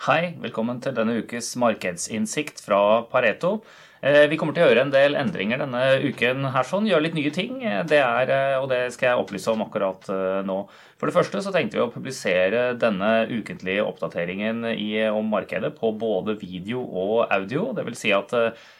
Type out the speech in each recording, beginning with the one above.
Hei, velkommen til denne ukes markedsinnsikt fra Pareto. Eh, vi kommer til å gjøre en del endringer denne uken, her sånn, gjøre litt nye ting. Eh, det er, eh, og det skal jeg opplyse om akkurat nå. For det første så tenkte vi å publisere denne ukentlige oppdateringen i, om markedet på både video og audio. Det vil si at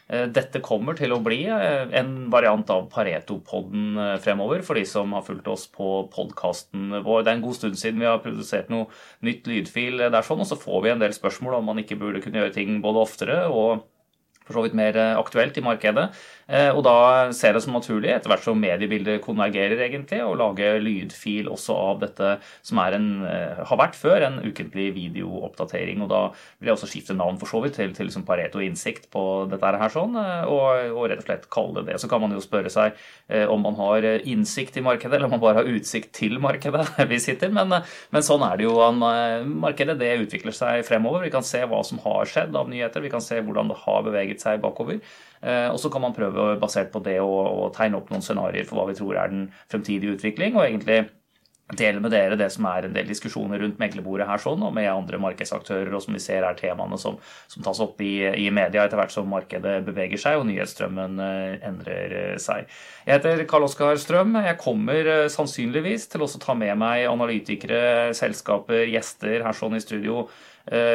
dette kommer til å bli en variant av Pareto-podden fremover for de som har fulgt oss på podkasten vår. Det er en god stund siden vi har produsert noe nytt lydfil der, sånn, og så får vi en del spørsmål om man ikke burde kunne gjøre ting både oftere og for så vidt mer eh, aktuelt i markedet. Eh, og da ser det som naturlig, etter hvert som mediebildet konvergerer, egentlig, å lage lydfil også av dette som en, eh, har vært før en ukentlig videooppdatering. Og da vil jeg også skifte navn for så vidt til, til liksom Pareto Innsikt på dette her, sånn, og, og, rett og slett kalle det det. Så kan man jo spørre seg om man har innsikt i markedet, eller om man bare har utsikt til markedet der vi sitter. Men, men sånn er det jo. Markedet det utvikler seg fremover. Vi kan se hva som har skjedd av nyheter. Vi kan se hvordan det har beveget seg bakover. Eh, og så kan man prøve, basert på det, å, tegne opp noen scenarioer for hva vi tror er den fremtidige utvikling, og egentlig dele med dere det som er en del diskusjoner rundt meglerbordet her, sånn, og med andre markedsaktører, og som vi ser er temaene som, som tas opp i, i, media etter hvert som markedet beveger seg og nyhetsstrømmen uh, endrer uh, seg. Jeg heter Karl Oskar Strøm. Jeg kommer sannsynligvis til å ta med meg analytikere, selskaper, gjester her sånn i studio Eh,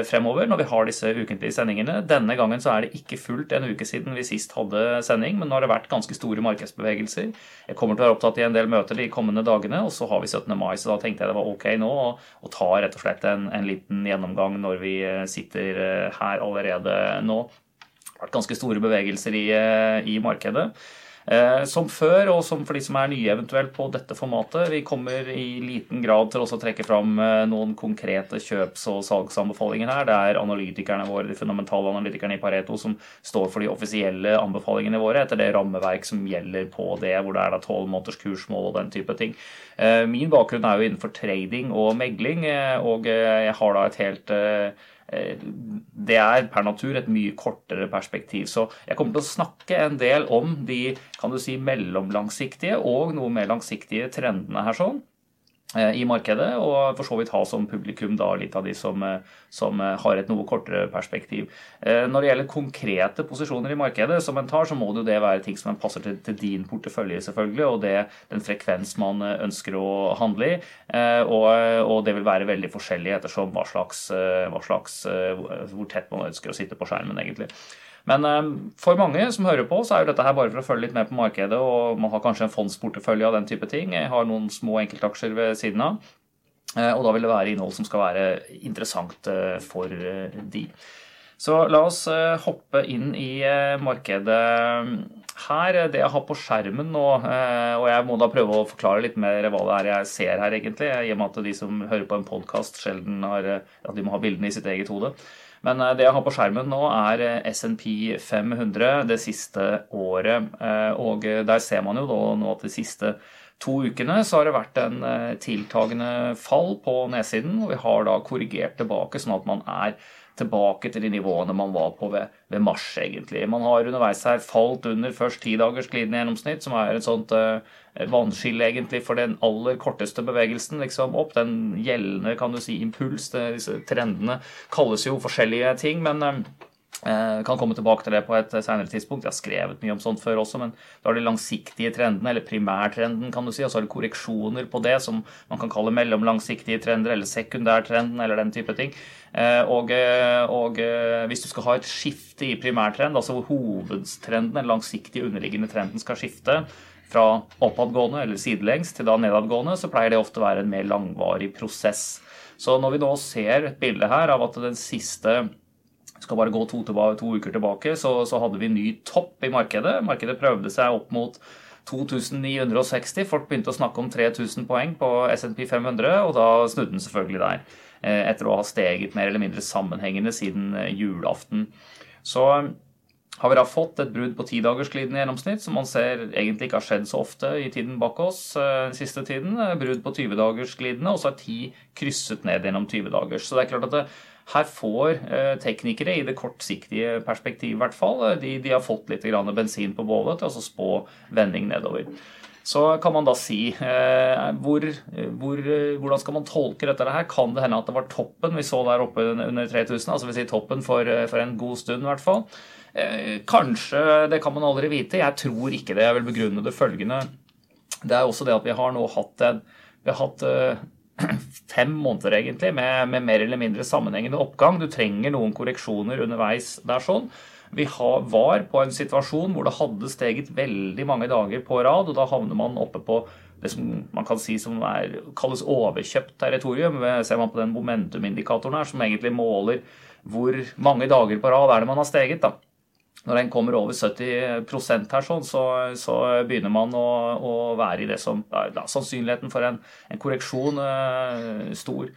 fremover når vi har disse ukentlige sendingene. Denne gangen så er det ikke fullt en uke siden vi sist hadde sending, men nå har det vært ganske store markedsbevegelser. Jeg kommer til å være opptatt i en del møter de kommende dagene, og så har vi 17. mai, så da tenkte jeg det var ok nå å ta rett og slett en, en liten gjennomgang når vi eh, sitter eh, her allerede nå. Det har vært ganske store bevegelser i, i markedet. Eh, som før, og som for de som er nye eventuelt på dette formatet, vi kommer i liten grad til å trekke fram eh, noen konkrete kjøps- og salgsanbefalinger her. Det er analytikerne våre, de fundamentale analytikerne i Pareto som står for de offisielle anbefalingene våre etter det rammeverk som gjelder på det, hvor det er da tolv måneders kursmål og den type ting. Eh, min bakgrunn er jo innenfor trading og megling, og jeg har da et helt det er per natur et mye kortere perspektiv. Så jeg kommer til å snakke en del om de kan du si, mellomlangsiktige og noe mer langsiktige trendene her sånn. Eh, i markedet, og for så vidt ha som publikum da litt av de som, eh, som, eh, har et noe kortere perspektiv. Når det gjelder konkrete posisjoner i markedet, som en tar, så må det jo det være ting som passer til, til din portefølje, selvfølgelig, og det, den frekvens man ønsker å handle i. Og, og, det vil være veldig forskjellig ettersom hva slags, hva slags, hvor tett man ønsker å sitte på skjermen, egentlig. Men eh, for mange som hører på, så er jo dette her bare for å følge litt med på markedet, og man har kanskje en fondsportefølje av den type ting. Jeg har noen små enkeltaksjer ved siden av. Eh, og da vil det være innhold som skal være interessant eh, for de. Så la oss hoppe inn i markedet her. Det jeg har på skjermen nå, og jeg må da prøve å forklare litt mer hva det er jeg ser her, egentlig, i og med at de som hører på en podkast, sjelden har, at de må ha bildene i sitt eget hode. Men eh, det jeg har på skjermen nå, er eh, SNP 500 det siste året. Eh, og der ser man jo nå at de siste to ukene så har det vært en tiltagende fall på nedsiden. Og vi har da korrigert tilbake, sånn at man er tilbake til de nivåene man var på ved, ved mars, egentlig. Man har underveis her falt under først ti dagers glidende gjennomsnitt, som er et sånt uh, vannskille, egentlig, for den aller korteste bevegelsen liksom opp. Den gjeldende, kan du si, impuls. Det, disse trendene kalles jo forskjellige ting, men uh, jeg kan komme tilbake til det på et senere tidspunkt. Jeg har skrevet mye om sånt før også, men da er de langsiktige trendene, eller primærtrenden, kan du si, og så er det korreksjoner på det, som man kan kalle mellomlangsiktige trender, eller sekundærtrenden, eller den type ting. Eh, og, eh, og, eh, hvis du skal ha et skifte i primærtrend, altså hvor hovedtrenden, den langsiktige underliggende trenden, skal skifte fra oppadgående eller sidelengs til da nedadgående, så pleier det ofte å være en mer langvarig prosess. Så når vi nå ser et bilde her av at den siste skal bare gå to, to uker tilbake, så, så, hadde vi ny topp i markedet. Markedet prøvde seg opp mot 2960. Folk begynte å snakke om 3000 poeng på SNP 500, og da snudde den selvfølgelig der. Eh, etter å ha steget mer eller mindre sammenhengende siden eh, julaften. Så eh, har vi da fått et brudd på tidagersglidende gjennomsnitt, som man ser egentlig ikke har skjedd så ofte i tiden bak oss den siste tiden. Brudd på 20-dagersglidende, og så har 10 krysset ned gjennom 20 dagers. Så det er klart at det, her får eh, teknikere, i det kortsiktige perspektivet i hvert fall, eh, de, de, har fått litt bensin på bålet til å spå vending nedover. så kan man da si eh, hvor, hvor, hvordan skal man tolke dette her? Kan det hende at det var toppen vi så der oppe under 3000? Altså vi sier toppen for, for en god stund, i hvert fall. Kanskje, det kan man aldri vite. Jeg tror ikke det. Jeg vil begrunne det følgende. Det er også det at vi har nå hatt en vi har hatt fem måneder egentlig med, med, mer eller mindre sammenhengende oppgang. Du trenger noen korreksjoner underveis der sånn. Vi var på en situasjon hvor det hadde steget veldig mange dager på rad, og da havner man oppe på det som man kan si som er, kalles overkjøpt territorium. Ser man på den momentumindikatoren her, som egentlig måler hvor mange dager på rad er det man har steget. da. Når den kommer over 70% her, sånn, så, så, begynner man å, å, være i det som da, Sannsynligheten for en, en korreksjon uh, stor.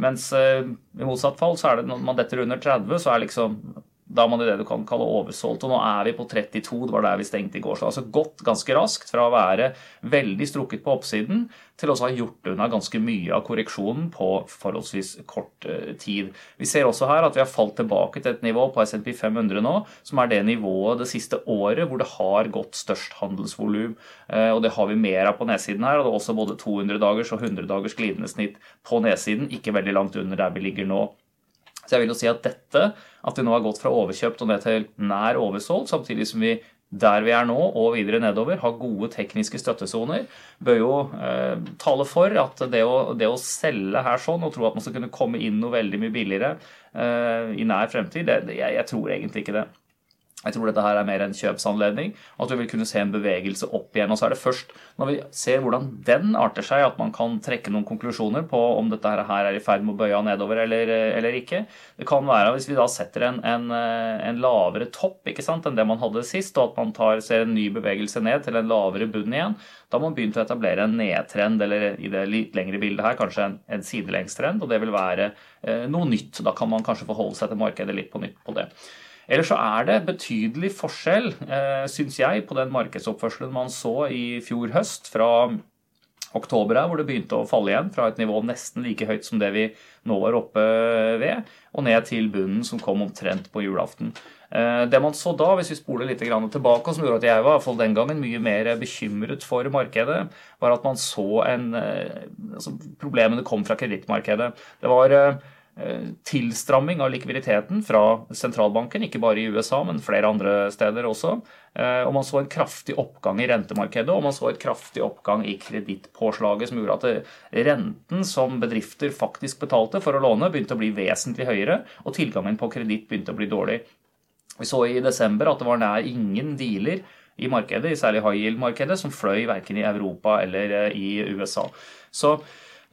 Mens uh, i motsatt fall, så er det når man detter under 30, så er liksom da er man i det du kan kalle oversolgt. Og nå er vi på 32, det var der vi stengte i går. Så altså gått ganske raskt fra å være veldig strukket på oppsiden til også å ha gjort unna ganske mye av korreksjonen på forholdsvis kort eh, tid. Vi ser også her at vi har falt tilbake til et nivå på SMP 500 nå, som er det nivået det siste året hvor det har gått størst handelsvolum. Eh, og det har vi mer av på nedsiden her. Og det er også både 200 dagers og 100 dagers glidende snitt på nedsiden, ikke veldig langt under der vi ligger nå. Så jeg vil jo si at dette, at vi nå har gått fra overkjøpt og ned til nær oversolgt, samtidig som vi der vi er nå og videre nedover, har gode tekniske støttesoner, bør jo eh, tale for at det å, det å, selge her sånn og tro at man skal kunne komme inn noe veldig mye billigere eh, i nær fremtid, det, jeg, jeg tror egentlig ikke det. Jeg tror dette her er mer en kjøpsanledning, at vi vil kunne se en bevegelse opp igjen. Og så er det først når vi ser hvordan den arter seg, at man kan trekke noen konklusjoner på om dette her er i ferd med å bøye nedover eller, eller, ikke. Det kan være hvis vi da setter en, en, en lavere topp ikke sant, enn det man hadde sist, og at man tar, ser en ny bevegelse ned til en lavere bunn igjen. Da har man begynt å etablere en nedtrend, eller i det litt lengre bildet her kanskje en, en sidelengstrend, og det vil være eh, noe nytt. Da kan man kanskje forholde seg til markedet litt på nytt på det. Ellers så er det betydelig forskjell, eh, syns jeg, på den markedsoppførselen man så i fjor høst, fra oktober her, hvor det begynte å falle igjen fra et nivå nesten like høyt som det vi nå var oppe ved, og ned til bunnen som kom omtrent på julaften. Eh, det man så da, hvis vi spoler litt tilbake, og som gjorde at jeg var fall den gangen mye mer bekymret for markedet, var at man så en eh, altså Problemene kom fra kredittmarkedet. Det var tilstramming av likviditeten fra sentralbanken, ikke bare i USA, men flere andre steder også. Eh, og man så en kraftig oppgang i rentemarkedet, og man så et kraftig oppgang i kredittpåslaget, som gjorde at renten som bedrifter faktisk betalte for å låne, begynte å bli vesentlig høyere, og tilgangen på kreditt begynte å bli dårlig. Vi så i desember at det var nær ingen dealer i markedet, i særlig high yield-markedet, som fløy verken i Europa eller eh, i USA. Så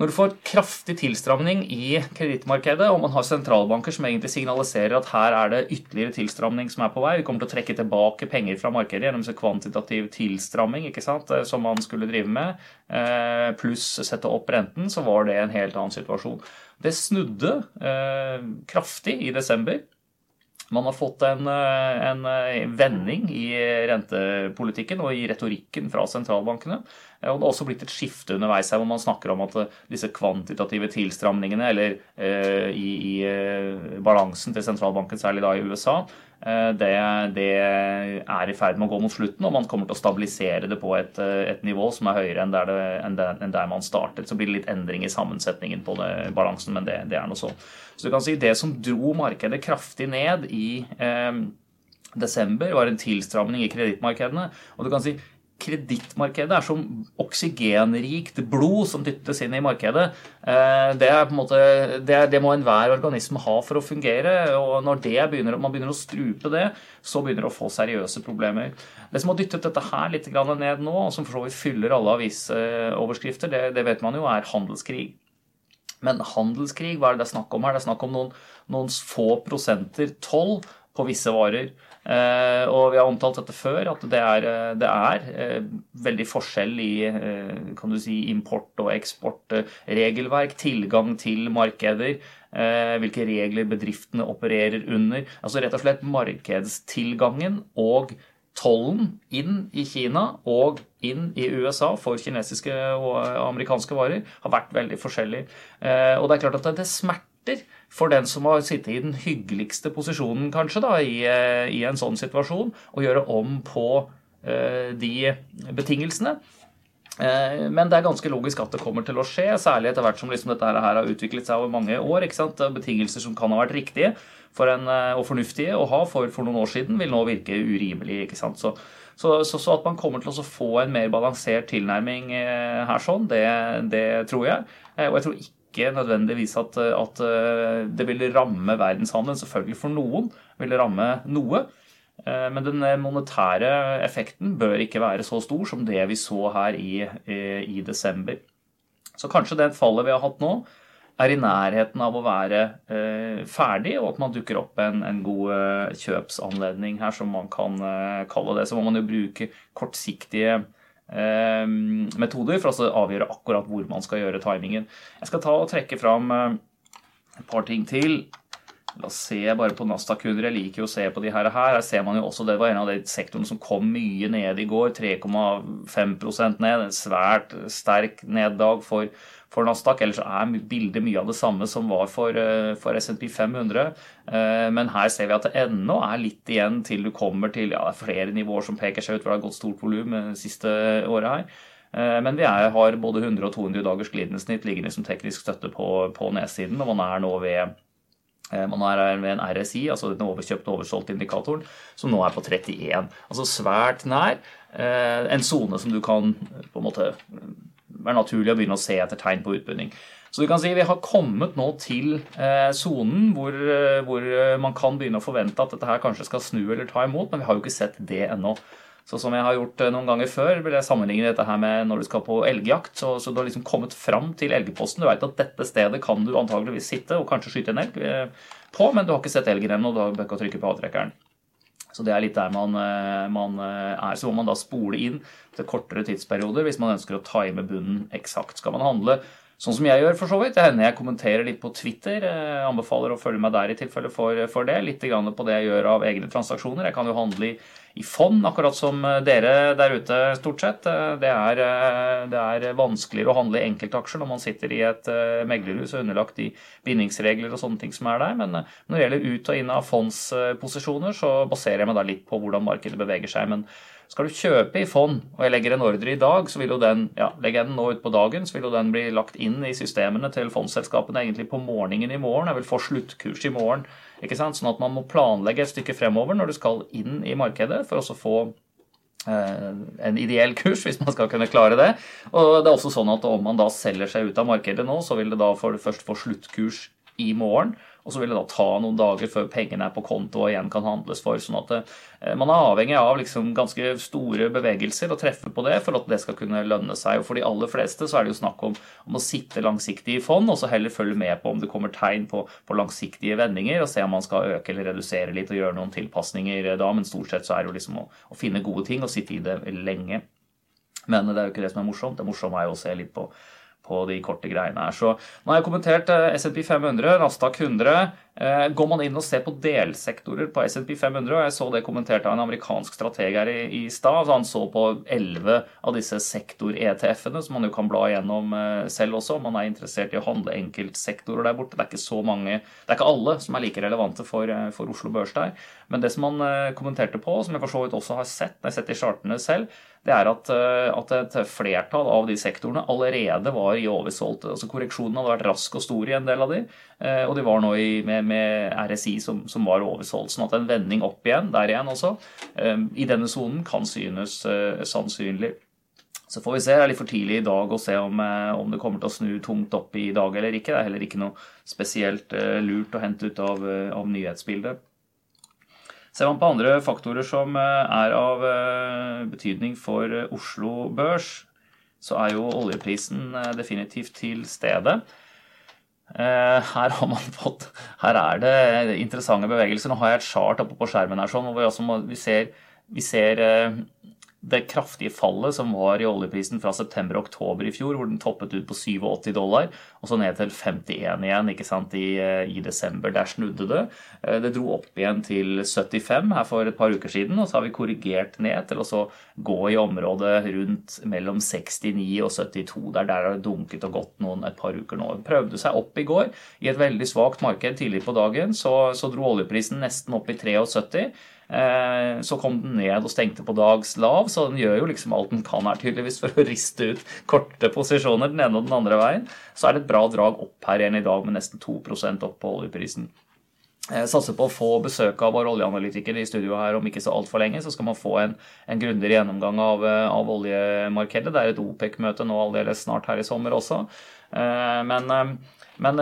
når du får kraftig tilstramning i kredittmarkedet, og man har sentralbanker som egentlig signaliserer at her er det ytterligere tilstramning som er på vei, vi kommer til å trekke tilbake penger fra markedet gjennom kvantitativ tilstramming ikke sant, eh, som man skulle drive med, eh, pluss sette opp renten, så var det en helt annen situasjon. Det snudde eh, kraftig i desember. Man har fått en, en, vending i rentepolitikken og i retorikken fra sentralbankene. Og det har også blitt et skifte underveis her hvor man snakker om at eh, disse kvantitative tilstramningene, eller eh, i, i eh, balansen til sentralbanken, særlig da i USA, eh, det, det, er i ferd med å gå mot slutten, og man kommer til å stabilisere det på et, eh, et nivå som er høyere enn der, det, enn, der, enn der, man startet. Så blir det litt endring i sammensetningen på det, balansen, men det, er noe så. Så du kan si det som dro markedet kraftig ned i eh, desember, var en tilstramning i kredittmarkedene. Og du kan si kredittmarkedet er som oksygenrikt blod som dyttes inn i markedet. Eh, det, er på en måte, det, det må enhver organisme ha for å fungere. og Når begynner, man begynner å strupe det, så begynner det å få seriøse problemer. Det som har dyttet dette her litt ned nå, og som for så vidt fyller alle avisoverskrifter, det, det vet man jo er handelskrig. Men handelskrig, hva er det det er snakk om her? Det er snakk om noen, noen få prosenter toll på visse varer. Eh, og vi har omtalt dette før, at det er, eh, det er eh, veldig forskjell i kan du si, import- og eksportregelverk, tilgang til markeder, hvilke regler bedriftene opererer under. Altså rett og slett markedstilgangen og tollen inn i Kina og inn i USA for kinesiske og amerikanske varer har vært veldig forskjellig. Og det er klart at det smerter for den som har sittet i den hyggeligste posisjonen, kanskje, da, i, eh, i en sånn situasjon, å gjøre om på uh, de betingelsene. Men det er ganske logisk at det kommer til å skje, særlig etter hvert som liksom dette her har utviklet seg over mange år. ikke sant? Betingelser som kan ha vært riktige en, og fornuftige å ha for, for, noen år siden, vil nå virke urimelig. ikke sant? Så, så, så, så at man kommer til å få en mer balansert tilnærming her, sånn, det, det tror jeg. Og jeg tror ikke nødvendigvis at, at det vil ramme verdenshandelen. Selvfølgelig for noen vil ramme noe. Eh, men den monetære effekten bør ikke være så stor som det vi så her i, i desember. Så kanskje det fallet vi har hatt nå, er i nærheten av å være eh, ferdig, og at man dukker opp en, en god eh, kjøpsanledning her, som man kan eh, kalle det. Så må man jo bruke kortsiktige eh, metoder for å avgjøre akkurat hvor man skal gjøre timingen. Jeg skal ta og trekke fram eh, et par ting til. La oss se bare på Nasdaq-kunder. Jeg liker jo å se på de her. Her ser man jo også det var en av de sektorene som kom mye ned i går. 3,5% ned. En svært sterk neddag for, for Nasdaq. Ellers er bildet mye av det samme som var for, eh, for SMP 500. Eh, men her ser vi at det ennå er litt igjen til du kommer til ja, flere nivåer som peker seg ut, for det har gått stort volum det siste året her. Eh, men vi er, har både 100 og 200 dagers glidende snitt liggende som teknisk støtte på, på nedsiden, og man er nå ved Eh, man er ved en RSI, altså den overkjøpte oversolgte indikatoren, som nå er på 31. Altså svært nær eh, en sone som du kan på en måte være naturlig å begynne å se etter tegn på utbunning. Så du kan si vi har kommet nå til sonen hvor, hvor, man kan begynne å forvente at dette her kanskje skal snu eller ta imot, men vi har jo ikke sett det ennå. Så som jeg har gjort eh, noen ganger før, vil jeg sammenligne dette her med når du skal på elgjakt. Så, så du har liksom kommet fram til elgposten. Du veit at dette stedet kan du antageligvis sitte og kanskje skyte en elg eh, på, men du har ikke sett elgen ennå, og du har ikke trykke på avtrekkeren. Så det er litt der man, eh, man, er. Så må man da spole inn til kortere tidsperioder hvis man ønsker å time bunnen eksakt. Skal man handle sånn som jeg gjør, for så vidt. Det hender jeg kommenterer litt på Twitter. Jeg anbefaler å følge meg der i tilfelle for, for det. Litt på det jeg gjør av egne transaksjoner. Jeg kan jo handle i i fond, akkurat som eh, dere der ute, stort sett. Eh, det er, eh, det er vanskeligere å handle i enkeltaksjer når man sitter i et meglerhus og underlagt de bindingsregler og sånne ting som er der. Men når det gjelder ut og inn av fondsposisjoner, så baserer jeg meg da litt på hvordan markedet beveger seg. Men skal du kjøpe i fond, og jeg legger en ordre i dag, så vil jo den ja, legger jeg den nå ut på dagen, så vil jo den bli lagt inn i systemene til fondsselskapene egentlig på morgenen i morgen. Jeg vil få sluttkurs i morgen ikke sant? Sånn at man må planlegge et stykke fremover når du skal inn i markedet, for å få eh, en ideell kurs, hvis man skal kunne klare det. Og det er også sånn at om man da selger seg ut av markedet nå, så vil det da for først få sluttkurs i morgen. Og så vil det da ta noen dager før pengene er på konto og igjen kan handles for. sånn at eh, man er avhengig av liksom ganske store bevegelser og treffe på det for at det skal kunne lønne seg. Og for de aller fleste så er det jo snakk om, om å sitte langsiktig i fond, og så heller følge med på om det kommer tegn på, på, langsiktige vendinger, og se om man skal øke eller redusere litt og gjøre noen tilpasninger da. Men stort sett så er det jo liksom å, å finne gode ting og sitte i det lenge. Men det er jo ikke det som er morsomt. Det morsomme er jo å se litt på på de korte greiene her. Så nå har jeg kommentert S&P 500, Nasdaq 100. Eh, går man inn og ser på delsektorer på S&P 500, og jeg så det kommentert av en amerikansk strateg her i, i stad, han så på 11 av disse sektor-ETF-ene, som man jo kan bla igjennom eh, selv også, om man er interessert i å handle enkeltsektorer der borte. Det er ikke så mange, det er ikke alle som er like relevante for, for Oslo Børs der. Men det som han kommenterte på, som jeg for så vidt også har sett, jeg har sett i chartene selv, det er at, eh, at, et flertall av de sektorene allerede var i oversolgte. Altså Korreksjonen hadde vært rask og stor i en del av de, eh, og de var nå i, med, med, RSI som, som, var oversolgt. Sånn at en vending opp igjen, der igjen også, eh, i denne sonen kan synes sannsynlig. Så får vi se. Det er litt for tidlig i dag å se om, om, det kommer til å snu tungt opp i dag eller ikke. Det er heller ikke noe spesielt lurt å hente ut av, av nyhetsbildet. Ser man på andre faktorer som eh, er av eh, betydning for eh, Oslo Børs, så er jo oljeprisen definitivt til stede. Her fått Her er det interessante bevegelser. Nå har jeg et chart oppe på skjermen her sånn, hvor vi, må, vi ser, vi ser det kraftige fallet som var i oljeprisen fra september-oktober i fjor, hvor den toppet ut på 87 dollar, og så ned til 51 igjen ikke sant, i, eh, i desember. Der snudde det. Eh, det dro opp igjen til 75 her for et par uker siden, og så har vi korrigert ned til å så gå i området rundt mellom 69 og 72. Der, der har det dunket og gått noen et par uker nå. Prøvde seg opp i går i et veldig svakt marked tidlig på dagen, så, så dro oljeprisen nesten opp i 73. Så kom den ned og stengte på dags lav, så den gjør jo liksom alt den kan her tydeligvis for å riste ut korte posisjoner den ene og den andre veien. Så er det et bra drag opp her igjen i dag med nesten 2% opp på oljeprisen. Jeg satser på å få besøk av vår oljeanalytiker i studio her om ikke så altfor lenge. Så skal man få en, en grundigere gjennomgang av, av oljemarkedet. Det er et OPEC-møte nå aldeles snart her i sommer også. Men men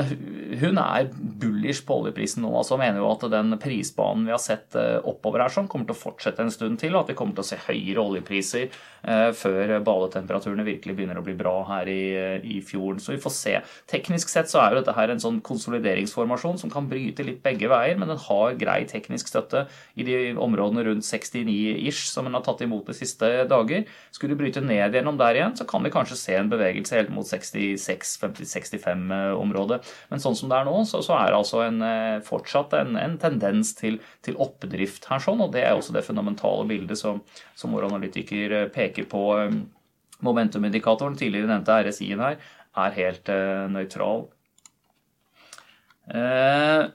hun er bullish på oljeprisen nå. altså Mener jo at den prisbanen vi har sett eh, oppover her, sånn, kommer til å fortsette en stund til. Og at vi kommer til å se høyere oljepriser eh, før badetemperaturene virkelig begynner å bli bra her i, i, fjorden. Så vi får se. Teknisk sett så er jo dette her en sånn konsolideringsformasjon som kan bryte litt begge veier, men den har grei teknisk støtte i de områdene rundt 69-ish som den har tatt imot de siste dager. Skulle du bryte ned gjennom der igjen, så kan vi kanskje se en bevegelse helt mot 66-65-området området. Men sånn som det er nå, så, så er det altså en, eh, fortsatt en, en tendens til, til, oppdrift her. sånn, og Det er også det fundamentale bildet som, som vår analytiker eh, peker på. Eh, momentumindikatoren, tidligere nevnte RSI-en her, er helt uh, nøytral. Uh,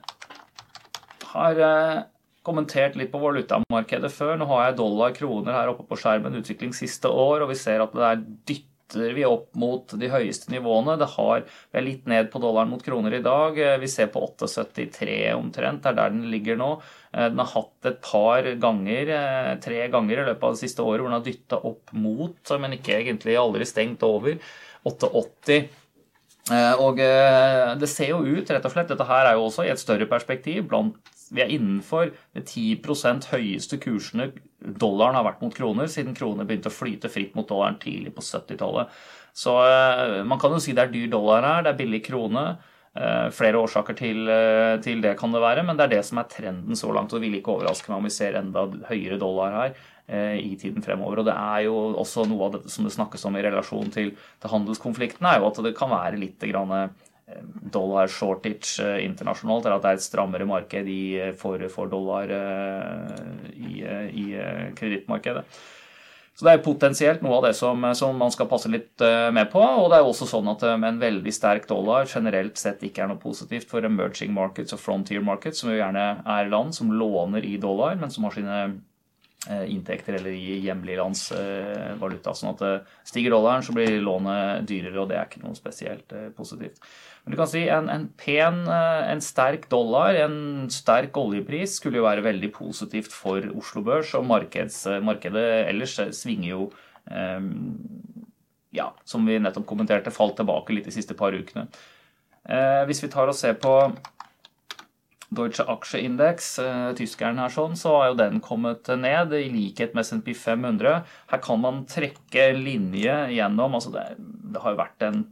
har uh, kommentert litt på valutamarkedet før. Nå har jeg dollar, kroner her oppe på skjermen, utvikling siste år, og vi ser at det er dytt vi opp mot de høyeste nivåene. Det har, vi er litt ned på dollaren mot kroner i dag. Eh, vi ser på 8,73 omtrent. Det er der den ligger nå. Eh, den har hatt et par ganger, eh, tre ganger i løpet av det siste året hvor den har dytta opp mot, men ikke egentlig aldri stengt over. 8,80. Og det ser jo ut, rett og slett, dette her er jo også i et større perspektiv, blant vi er innenfor de 10% høyeste kursene dollaren har vært mot kroner siden kroner begynte å flyte fritt mot dollaren tidlig på 70-tallet. Så eh, man kan jo si det er dyr dollar her, det er billig krone. Eh, flere årsaker til, eh, til, det kan det være, men det er det som er trenden så langt. og Det vil ikke overraske meg om vi ser enda høyere dollar her i tiden fremover. Og det er jo også noe av dette som det snakkes om i relasjon til, til handelskonflikten, er jo at det kan være litt grann dollar shortage eh, internasjonalt, eller at det er et strammere marked i, for, for, dollar eh, i, i kredittmarkedet. Så det er potensielt noe av det som, som, man skal passe litt eh, med på. Og det er også sånn at med en veldig sterk dollar generelt sett ikke er noe positivt for emerging markets og frontier markets, som jo gjerne er land som låner i dollar, men som har sine inntekter eller i hjemlig lands valuta. Sånn at stiger dollaren, så blir lånet dyrere, og det er ikke noe spesielt positivt. Men du kan si en, en pen, eh, en sterk dollar, en sterk oljepris skulle jo være veldig positivt for Oslo Børs, og markeds, markedet ellers svinger jo eh, ja, som vi nettopp kommenterte, falt tilbake litt de siste par ukene. Eh, hvis vi tar og ser på Deutsche Aksjeindeks, eh, tyskeren her sånn, så har jo den kommet ned, i likhet med S&P 500. Her kan man trekke linje gjennom. altså Det, det har jo vært en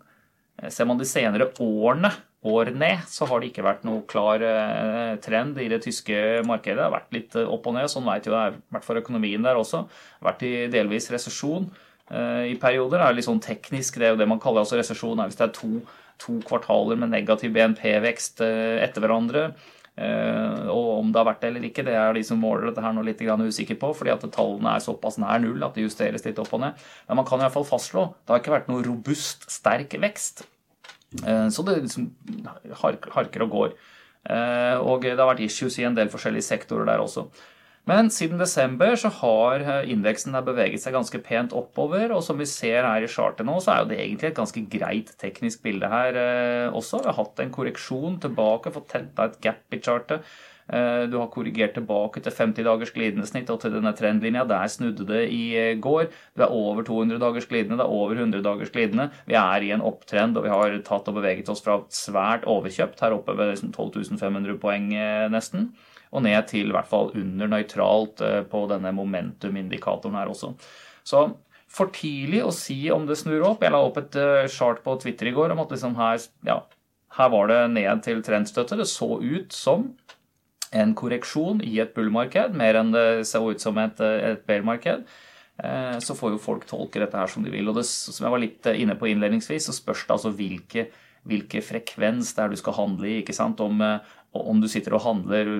Eh, ser man de senere årene, år ned, så har det ikke vært noe klar eh, trend i det tyske markedet. Det har vært litt opp og ned. Sånn vet jo det har vært for økonomien der også. Det har vært i delvis resesjon i perioder. Det er litt sånn teknisk. Det er jo det man kaller altså resesjon. Hvis det er to, to kvartaler med negativ BNP-vekst etter hverandre. Og om det har vært det eller ikke, det er de som måler dette her nå litt usikker på, fordi at tallene er såpass nær null at det justeres litt opp og ned. Men man kan i hvert fall fastslå det har ikke vært noe robust, sterk vekst. Eh, så det liksom harker og går. Eh, og det har vært issues i en del forskjellige sektorer der også. Men siden desember så har eh, indeksen beveget seg ganske pent oppover. Og som vi ser her i chartet nå, så er jo det egentlig et ganske greit teknisk bilde her også. Vi har hatt en korreksjon tilbake, fått tetta et gap i chartet. Eh, du har korrigert tilbake til 50 dagers glidende snitt og til denne trendlinja. Der snudde det i eh, går. Du er over 200 dagers glidende, det er over 100 dagers glidende. Vi er i en opptrend, og vi har tatt og beveget oss fra svært overkjøpt her oppe ved 12 500 poeng eh, nesten, og ned til i hvert fall under nøytralt på denne momentum-indikatoren her også. Så for tidlig å si om det snur opp. Jeg la opp et chart på Twitter i går om at liksom her, ja, her var det ned til trendstøtte. Det så ut som en korreksjon i et bullmarked, mer enn det så ut som et, et bear-marked, eh, så får jo folk tolke dette her som de vil. Og det, som jeg var litt eh, inne på innledningsvis, så spørs det altså hvilke, hvilke frekvens det er du skal handle i. ikke sant? Om, eh, om du sitter og handler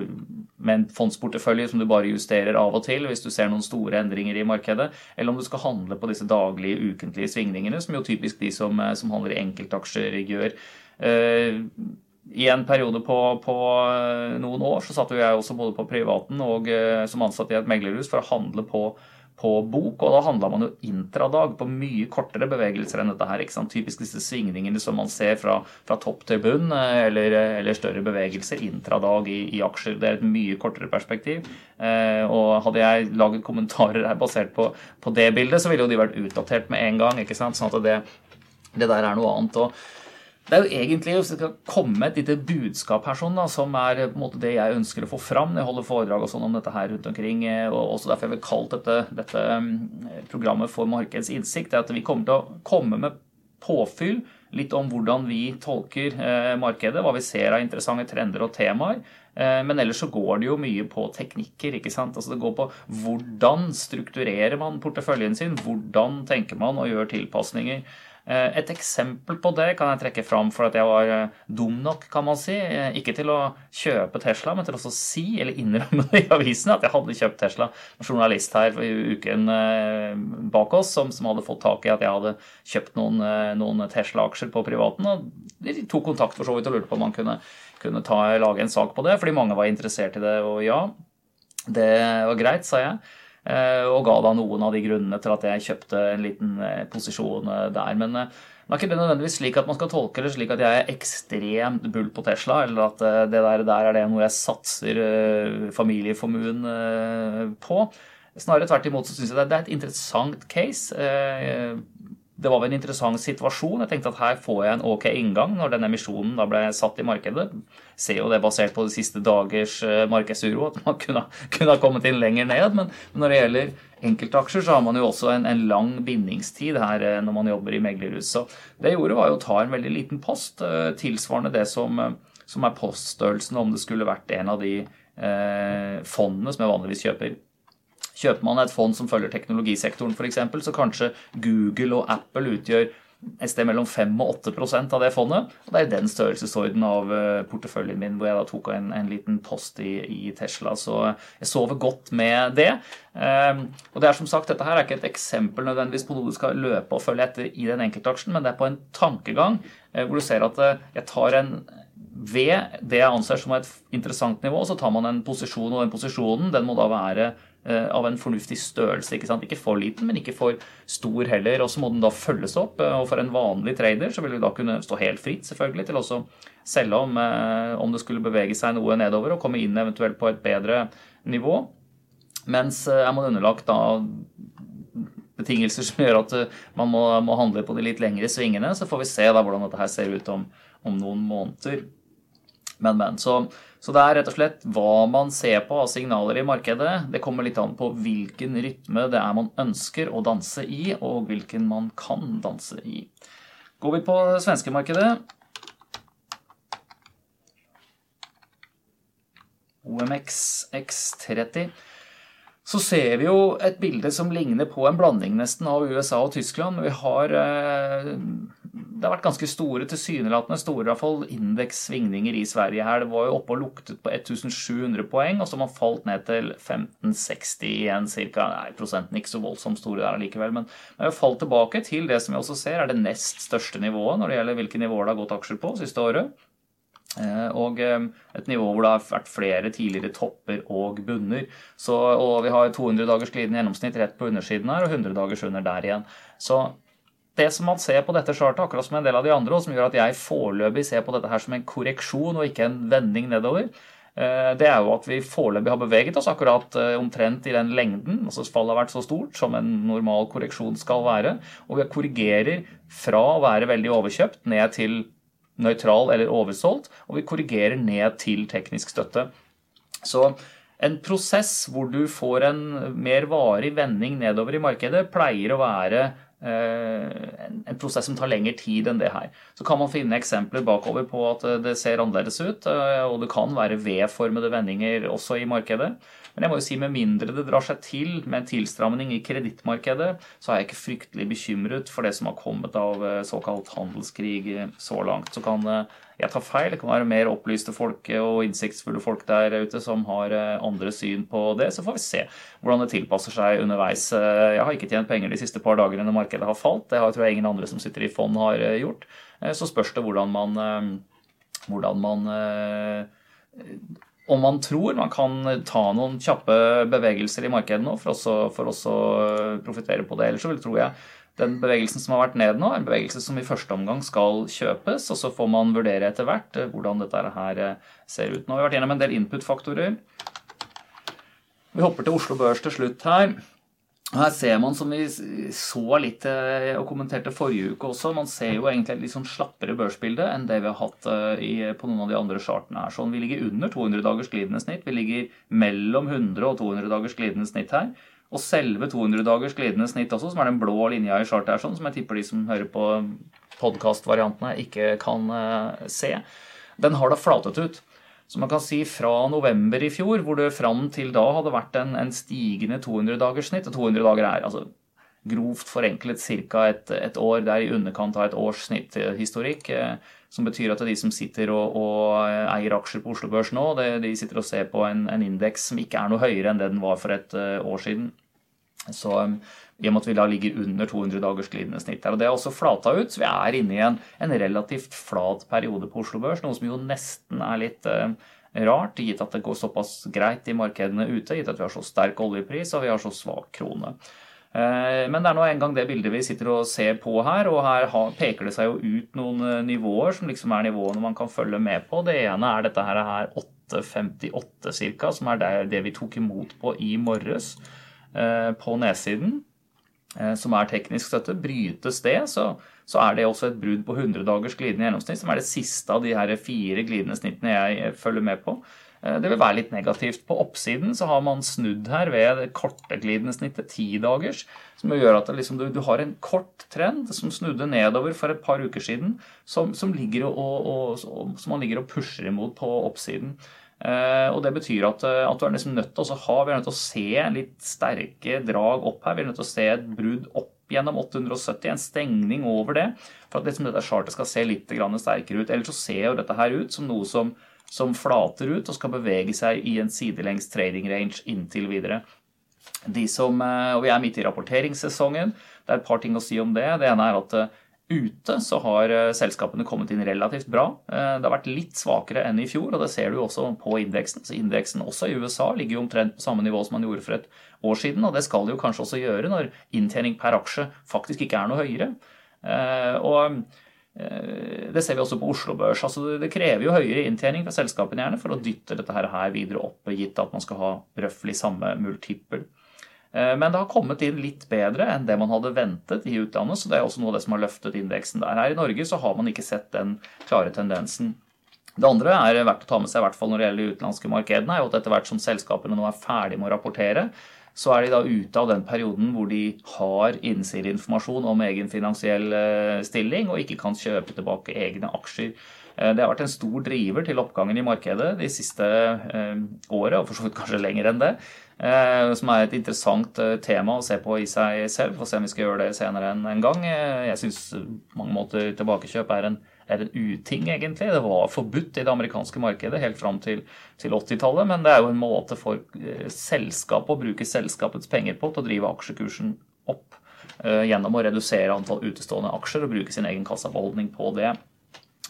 med en fondsportefølje som du bare justerer av og til hvis du ser noen store endringer i markedet, eller om du skal handle på disse daglige, ukentlige svingningene, som jo typisk de som, som handler i enkeltaksjer, gjør. i en periode på, på, noen år så satt jo jeg også både på privaten og som ansatt i et meglerhus for å handle på på bok, og da handla man jo intradag på mye kortere bevegelser enn dette her. ikke sant? Typisk disse svingningene som man ser fra, fra topp til bunn, eh, eller, eller, større bevegelser intradag i, i, aksjer. Det er et mye kortere perspektiv. Eh, og hadde jeg laget kommentarer her basert på, på, det bildet, så ville jo de vært utdatert med en gang. ikke sant? Sånn at det, det der er noe annet. og det er jo egentlig hvis det skal komme et lite budskap her, sånn da, som er måte det jeg ønsker å få fram når jeg holder foredrag og sånn om dette her rundt omkring. Eh, og også derfor jeg vil kalt dette, dette mm, programmet for markedets innsikt. er at Vi kommer til å komme med påfyll litt om hvordan vi tolker eh, markedet, hva vi ser av interessante trender og temaer. Eh, men ellers så går det jo mye på teknikker. ikke sant? Altså Det går på hvordan strukturerer man porteføljen sin, hvordan tenker man og gjør tilpasninger. Eh, et eksempel på det kan jeg trekke fram for at jeg var eh, dum nok, kan man si, eh, ikke til å kjøpe Tesla, men til å si, eller innrømme det i avisene, at jeg hadde kjøpt Tesla. En journalist her i uken bak oss som, som, hadde fått tak i at jeg hadde kjøpt noen, noen Tesla-aksjer på privaten. og De tok kontakt for så vidt og lurte på om man kunne, kunne ta, lage en sak på det, fordi mange var interessert i det. Og ja, det var greit, sa jeg. Eh, og ga da noen av de grunnene til at jeg kjøpte en liten eh, posisjon eh, der. Men det er ikke nødvendigvis slik at man skal tolke det slik at jeg er ekstremt bull på Tesla, eller at det der, der er det noe jeg satser familieformuen på. Snarere tvert imot så syns jeg det er et interessant case det var en interessant situasjon. Jeg tenkte at her får jeg en ok inngang når denne emisjonen da ble satt i markedet. Ser jo det basert på de siste dagers eh, markedsuro at man kunne, kunne ha kommet inn lenger ned. Men når det gjelder enkeltaksjer, så har man jo også en, en lang bindingstid her eh, når man jobber i meglerhus. Så det jeg gjorde, var jo å ta en veldig liten post, eh, tilsvarende det som, som er poststørrelsen om det skulle vært en av de eh, fondene som jeg vanligvis kjøper. Kjøper man et fond som følger teknologisektoren f.eks., så kanskje Google og Apple utgjør et sted mellom 5 og 8% av det fondet. og Det er den størrelsesorden av eh, porteføljen min hvor jeg da tok en, en liten post i, i, Tesla. Så jeg sover godt med det. Um, og det er som sagt, Dette her er ikke et eksempel nødvendigvis på noe du skal løpe og følge etter i den enkeltaksjen, men det er på en tankegang hvor du ser at jeg tar en ved det jeg anser som et interessant nivå, så tar man en posisjon, og den posisjonen den må da være Eh, av en fornuftig størrelse. Ikke, sant? ikke for liten, men ikke for stor heller. Og så må den da følges opp. Eh, og for en vanlig trader så vil vi da kunne stå helt fritt selvfølgelig til å selge om, eh, om det skulle bevege seg noe nedover og komme inn eventuelt på et bedre nivå. Mens er man underlagt da betingelser som gjør at man må, må, handle på de litt lengre svingene, så får vi se da hvordan dette her ser ut om, om noen måneder. Men, men. Så så det er rett og slett hva man ser på av signaler i markedet. Det kommer litt an på hvilken rytme det er man ønsker å danse i, og hvilken man kan danse i. Går vi på svenskemarkedet OMX X30 så ser vi jo et bilde som ligner på en blanding nesten av USA og Tyskland. Vi har eh, det har vært ganske store, tilsynelatende store i hvert fall, indekssvingninger i Sverige her. Det var jo oppe og luktet på 1700 poeng, og så har man falt ned til 1560 igjen ca. Prosenten ikke så voldsomt store der allikevel, men vi har falt tilbake til det som vi også ser er det nest største nivået når det gjelder hvilke nivåer det har gått aksjer på siste året. Eh, og eh, et nivå hvor det har vært flere tidligere topper og bunner. Så, og vi har 200 dagers glidende gjennomsnitt rett på undersiden her, og 100 dagers under der igjen. Så det som man ser på dette chartet, akkurat som en del av de andre, og som gjør at jeg foreløpig ser på dette her som en korreksjon og ikke en vending nedover, eh, det er jo at vi foreløpig har beveget oss akkurat eh, omtrent i den lengden. altså Fallet har vært så stort som en normal korreksjon skal være. Og vi korrigerer fra å være veldig overkjøpt ned til nøytral eller oversolgt, og vi korrigerer ned til teknisk støtte. Så en prosess hvor du får en mer varig vending nedover i markedet, pleier å være en prosess som tar lengre tid enn det her. Så kan man finne eksempler bakover på at eh, det ser annerledes ut, eh, og det kan være V-formede vendinger også i markedet. Men jeg må jo si med mindre det drar seg til med en tilstramning i kredittmarkedet, så er jeg ikke fryktelig bekymret for det som har kommet av såkalt handelskrig så langt. Så kan jeg ta feil. Det kan være mer opplyste folk og innsiktsfulle folk der ute som har eh, andre syn på det. Så får vi se hvordan det tilpasser seg underveis. Eh, jeg har ikke tjent penger de siste par dagene når markedet har falt. Det har, tror jeg ingen andre som sitter i fond har eh, gjort. Så spørs det hvordan man hvordan man om man tror man kan ta noen kjappe bevegelser i markedet nå for også, for også profitere på det. Ellers så tror jeg den bevegelsen som har vært ned nå, er en bevegelse som i første omgang skal kjøpes, og så får man vurdere etter hvert eh, hvordan dette her eh, ser ut. Nå har vi vært gjennom en del input-faktorer. Vi hopper til Oslo Børs til slutt her. Her ser man, som vi så litt eh, og kommenterte forrige uke også, man ser jo egentlig et litt sånn slappere børsbilde enn det vi har hatt eh, i, på noen av de andre chartene her. Sånn, vi ligger under 200 dagers glidende snitt. Vi ligger mellom 100 og 200 dagers glidende snitt her. Og selve 200 dagers glidende snitt også, som er den blå linja i chartet her, sånn, som jeg tipper de som hører på podkastvariantene, ikke kan uh, se, den har da flatet ut. Så man kan si fra november i fjor, hvor det fram til da hadde vært en, en stigende 200-dagerssnitt Og 200 dager er altså grovt forenklet ca. Et, et, år. Det er i underkant av et års snitthistorikk. Eh, som betyr at de som sitter og, og eier aksjer på Oslo Børs nå, de, de sitter og ser på en, en indeks som ikke er noe høyere enn det den var for et uh, år siden. Så um, i og med at vi da ligger under 200 dagers glidende snitt her. Og det er også flata ut, så vi er inne i en, en relativt flat periode på Oslo Børs, noe som jo nesten er litt eh, rart, gitt at det går såpass greit i markedene ute, gitt at vi har så sterk oljepris og vi har så svak krone. Uh, men det er nå engang det bildet vi sitter og ser på her, og her peker det seg jo ut noen uh, nivåer som liksom er nivåene man kan følge med på. Det ene er dette her, her 8,58 ca., som er det vi tok imot på i morges på nedsiden. Eh, som er teknisk støtte, brytes det, så, så er det også et brudd på 100 dagers glidende gjennomsnitt, som er det siste av de her fire glidende snittene jeg eh, følger med på. Eh, det vil være litt negativt. På oppsiden så har man snudd her ved det korte glidende snittet, ti dagers, som gjør at liksom, du, du, har en kort trend som snudde nedover for et par uker siden, som, som, og, og, og, som man ligger og pusher imot på oppsiden. Eh, og Det betyr at, eh, at, du er liksom nødt til å ha, vi er nødt til å se litt sterke drag opp her. Vi er nødt til å se et brudd opp gjennom 870, en stengning over det, for at liksom dette chartet skal se litt sterkere ut. Ellers så ser jo dette her ut som noe som, som flater ut og skal bevege seg i en sidelengs trading range inntil videre. De som, eh, og Vi er midt i rapporteringssesongen. Det er et par ting å si om det. Det ene er at Ute så har eh, selskapene kommet inn relativt bra. Eh, det har vært litt svakere enn i fjor, og det ser du også på indeksen. Så indeksen også i USA ligger jo omtrent på samme nivå som man gjorde for et år siden, og det skal det jo kanskje også gjøre når inntjening per aksje faktisk ikke er noe høyere. Eh, og det ser vi også på Oslo Børs. Altså det krever jo høyere inntjening fra selskapene gjerne for å dytte dette her videre opp, gitt at man skal ha røftlig samme multiple. Eh, men det har kommet inn litt bedre enn det man hadde ventet i utlandet, så det er også noe av det som har løftet indeksen der. Her i Norge så har man ikke sett den klare tendensen. Det andre er verdt å ta med seg, i hvert fall når det gjelder de utenlandske markedene, er jo at etter hvert som selskapene nå er ferdige med å rapportere, så er de da ute av den perioden hvor de har innsideinformasjon om egen finansiell eh, stilling og ikke kan kjøpe tilbake egne aksjer. Eh, det har vært en stor driver til oppgangen i markedet de siste året, og for så vidt kanskje lenger enn det. Eh, som er et interessant tema å se på i seg selv. Få se om vi skal gjøre det senere en gang. Jeg syns på mange måter tilbakekjøp er en, er en uting, egentlig. Det var forbudt i det amerikanske markedet helt fram til, til 80-tallet, men det er jo en måte for selskapet å bruke selskapets penger på til å drive aksjekursen opp gjennom å redusere antall utestående aksjer og bruke sin egen kassabeholdning på det.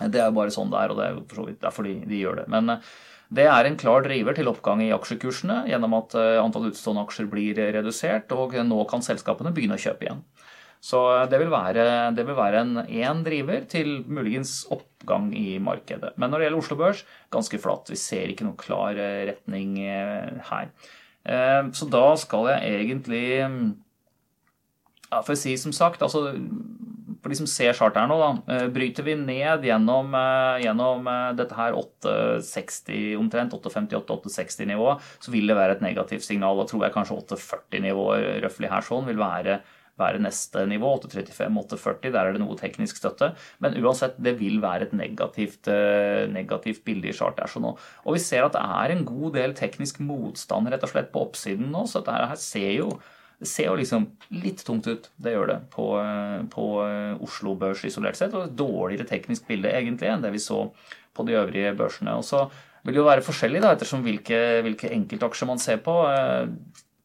Det er bare sånn det er, og det er for så vidt derfor de, de gjør det. Men eh, det er en klar driver til oppgang i aksjekursene gjennom at eh, antall utstående aksjer blir redusert, og nå kan selskapene begynne å kjøpe igjen. Så eh, det vil være, det vil være en én driver til muligens oppgang i markedet. Men når det gjelder Oslo Børs, ganske flatt. Vi ser ikke noen klar retning her. Så da skal jeg egentlig ja, For å si som sagt, altså for de som ser chartet her nå, da, eh, bryter vi ned gjennom, eh, gjennom eh, dette her 860 omtrent, 858-860-nivået, så vil det være et negativt signal. Da tror jeg kanskje 840-nivået røftlig her sånn vil være, være neste nivå. 835-840, der er det noe teknisk støtte. Men uansett, det vil være et negativt, negativt bilde i chartet her sånn nå. Og vi ser at det er en god del teknisk motstand rett og slett på oppsiden nå, så dette her ser jo det ser jo liksom litt tungt ut, det gjør det, på, på eh, Oslo Børs isolert sett. Og et dårligere teknisk bilde egentlig enn det vi så på de øvrige børsene. Og så vil det jo være forskjellig da, ettersom hvilke, hvilke enkeltaksjer man ser på. Eh,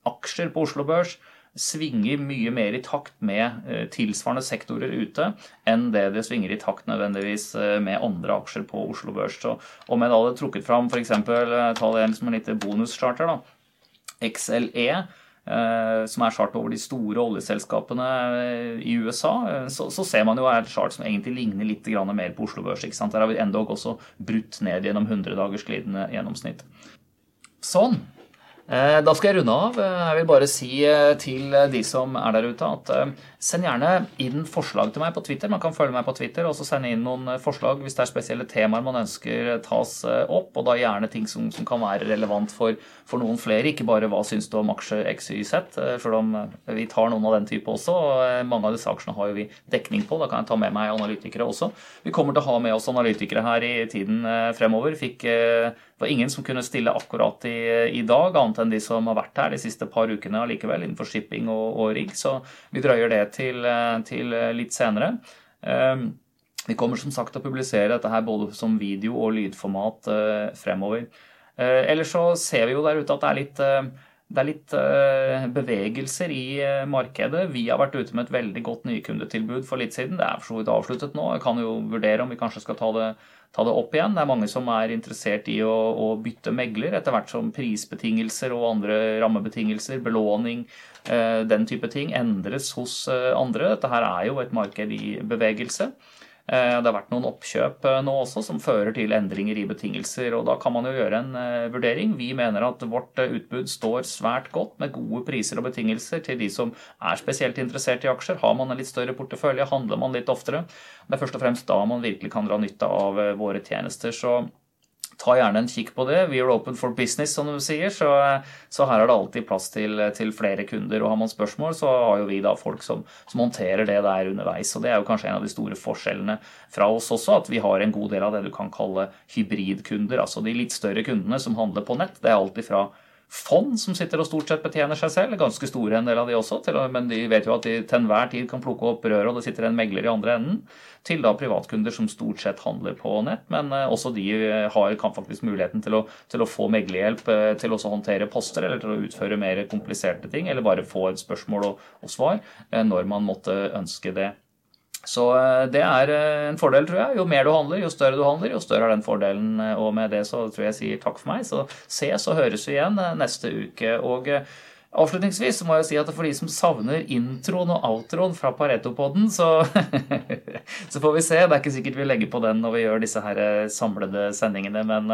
aksjer på Oslo Børs svinger mye mer i takt med tilsvarende sektorer ute enn det det svinger i takt nødvendigvis med andre aksjer på Oslo Børs. Så om jeg da hadde trukket fram f.eks. ta det som en liten bonuscharter, da. XLE Eh, som er chart over de store oljeselskapene eh, i USA, eh, så, så ser man jo et chart som egentlig ligner litt mer på Oslo Børs. Der har vi endog også brutt ned gjennom 100 dagers glidende gjennomsnitt. Sånn. Eh, da skal jeg runde av. Eh, jeg vil bare si eh, til de som er der ute, at send gjerne inn forslag til meg på Twitter. Man kan følge meg på Twitter og sende inn noen forslag hvis det er spesielle temaer man ønsker tas opp. Og da gjerne ting som, som kan være relevant for, for, noen flere, ikke bare hva syns du om aksje XYZ. Selv om vi tar noen av den type også. og Mange av disse aksjene har jo vi dekning på. Da kan jeg ta med meg analytikere også. Vi kommer til å ha med oss analytikere her i tiden fremover. Fikk det var ingen som kunne stille akkurat i, i, dag, annet enn de som har vært her de siste par ukene allikevel, innenfor shipping og, og rigg. Så vi drøyer det til, til litt senere. Um, vi kommer som sagt til å publisere dette her både som video og lydformat uh, fremover. Ellers så ser vi jo der ute at det er litt det er litt bevegelser i markedet. Vi har vært ute med et veldig godt nykundetilbud for litt siden. Det er for så vidt avsluttet nå. Jeg kan jo vurdere om vi kanskje skal ta det, ta det opp igjen. Det er mange som er interessert i å, å, bytte megler etter hvert som prisbetingelser og andre rammebetingelser, belåning, uh, den type ting endres hos andre. Dette her er jo et marked i bevegelse. Eh, det har vært noen oppkjøp eh, nå også som fører til endringer i betingelser. og Da kan man jo gjøre en eh, vurdering. Vi mener at vårt utbud står svært godt med gode priser og betingelser til de som er spesielt interessert i aksjer. Har man en litt større portefølje, handler man litt oftere. Det er først og fremst da man virkelig kan dra nytte av våre tjenester. Så ta gjerne en kikk på det. We are open for business, som du sier. Så, så her er det alltid plass til, til, flere kunder. Og har man spørsmål, så har jo vi da folk som, som håndterer det der underveis. Og det er jo kanskje en av de store forskjellene fra oss også, at vi har en god del av det du kan kalle hybridkunder. Altså de litt større kundene som handler på nett. Det er alltid fra fond som sitter og stort sett betjener seg selv. Ganske store en del av de også, men de vet jo at de til enhver tid kan plukke opp røret, og det sitter en megler i andre enden. Til da privatkunder som stort sett handler på nett, men eh, også de eh, har, kan faktisk muligheten til å, til å få meglerhjelp eh, til å håndtere poster, eller til å utføre mer kompliserte ting, eller bare få et spørsmål og, og svar når man måtte ønske det. Så eh, det er eh, en fordel, tror jeg. Jo mer du handler, jo større du handler, jo større er den fordelen. Eh, og med det så tror jeg jeg sier takk for meg. Så ses og høres vi igjen neste uke. Og avslutningsvis må jeg si at for de som savner introen og outroen fra Pareto-podden, så, så får vi se. Det er ikke sikkert vi legger på den når vi gjør disse her samlede sendingene, men,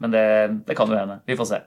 men det, det kan jo hende. Vi får se.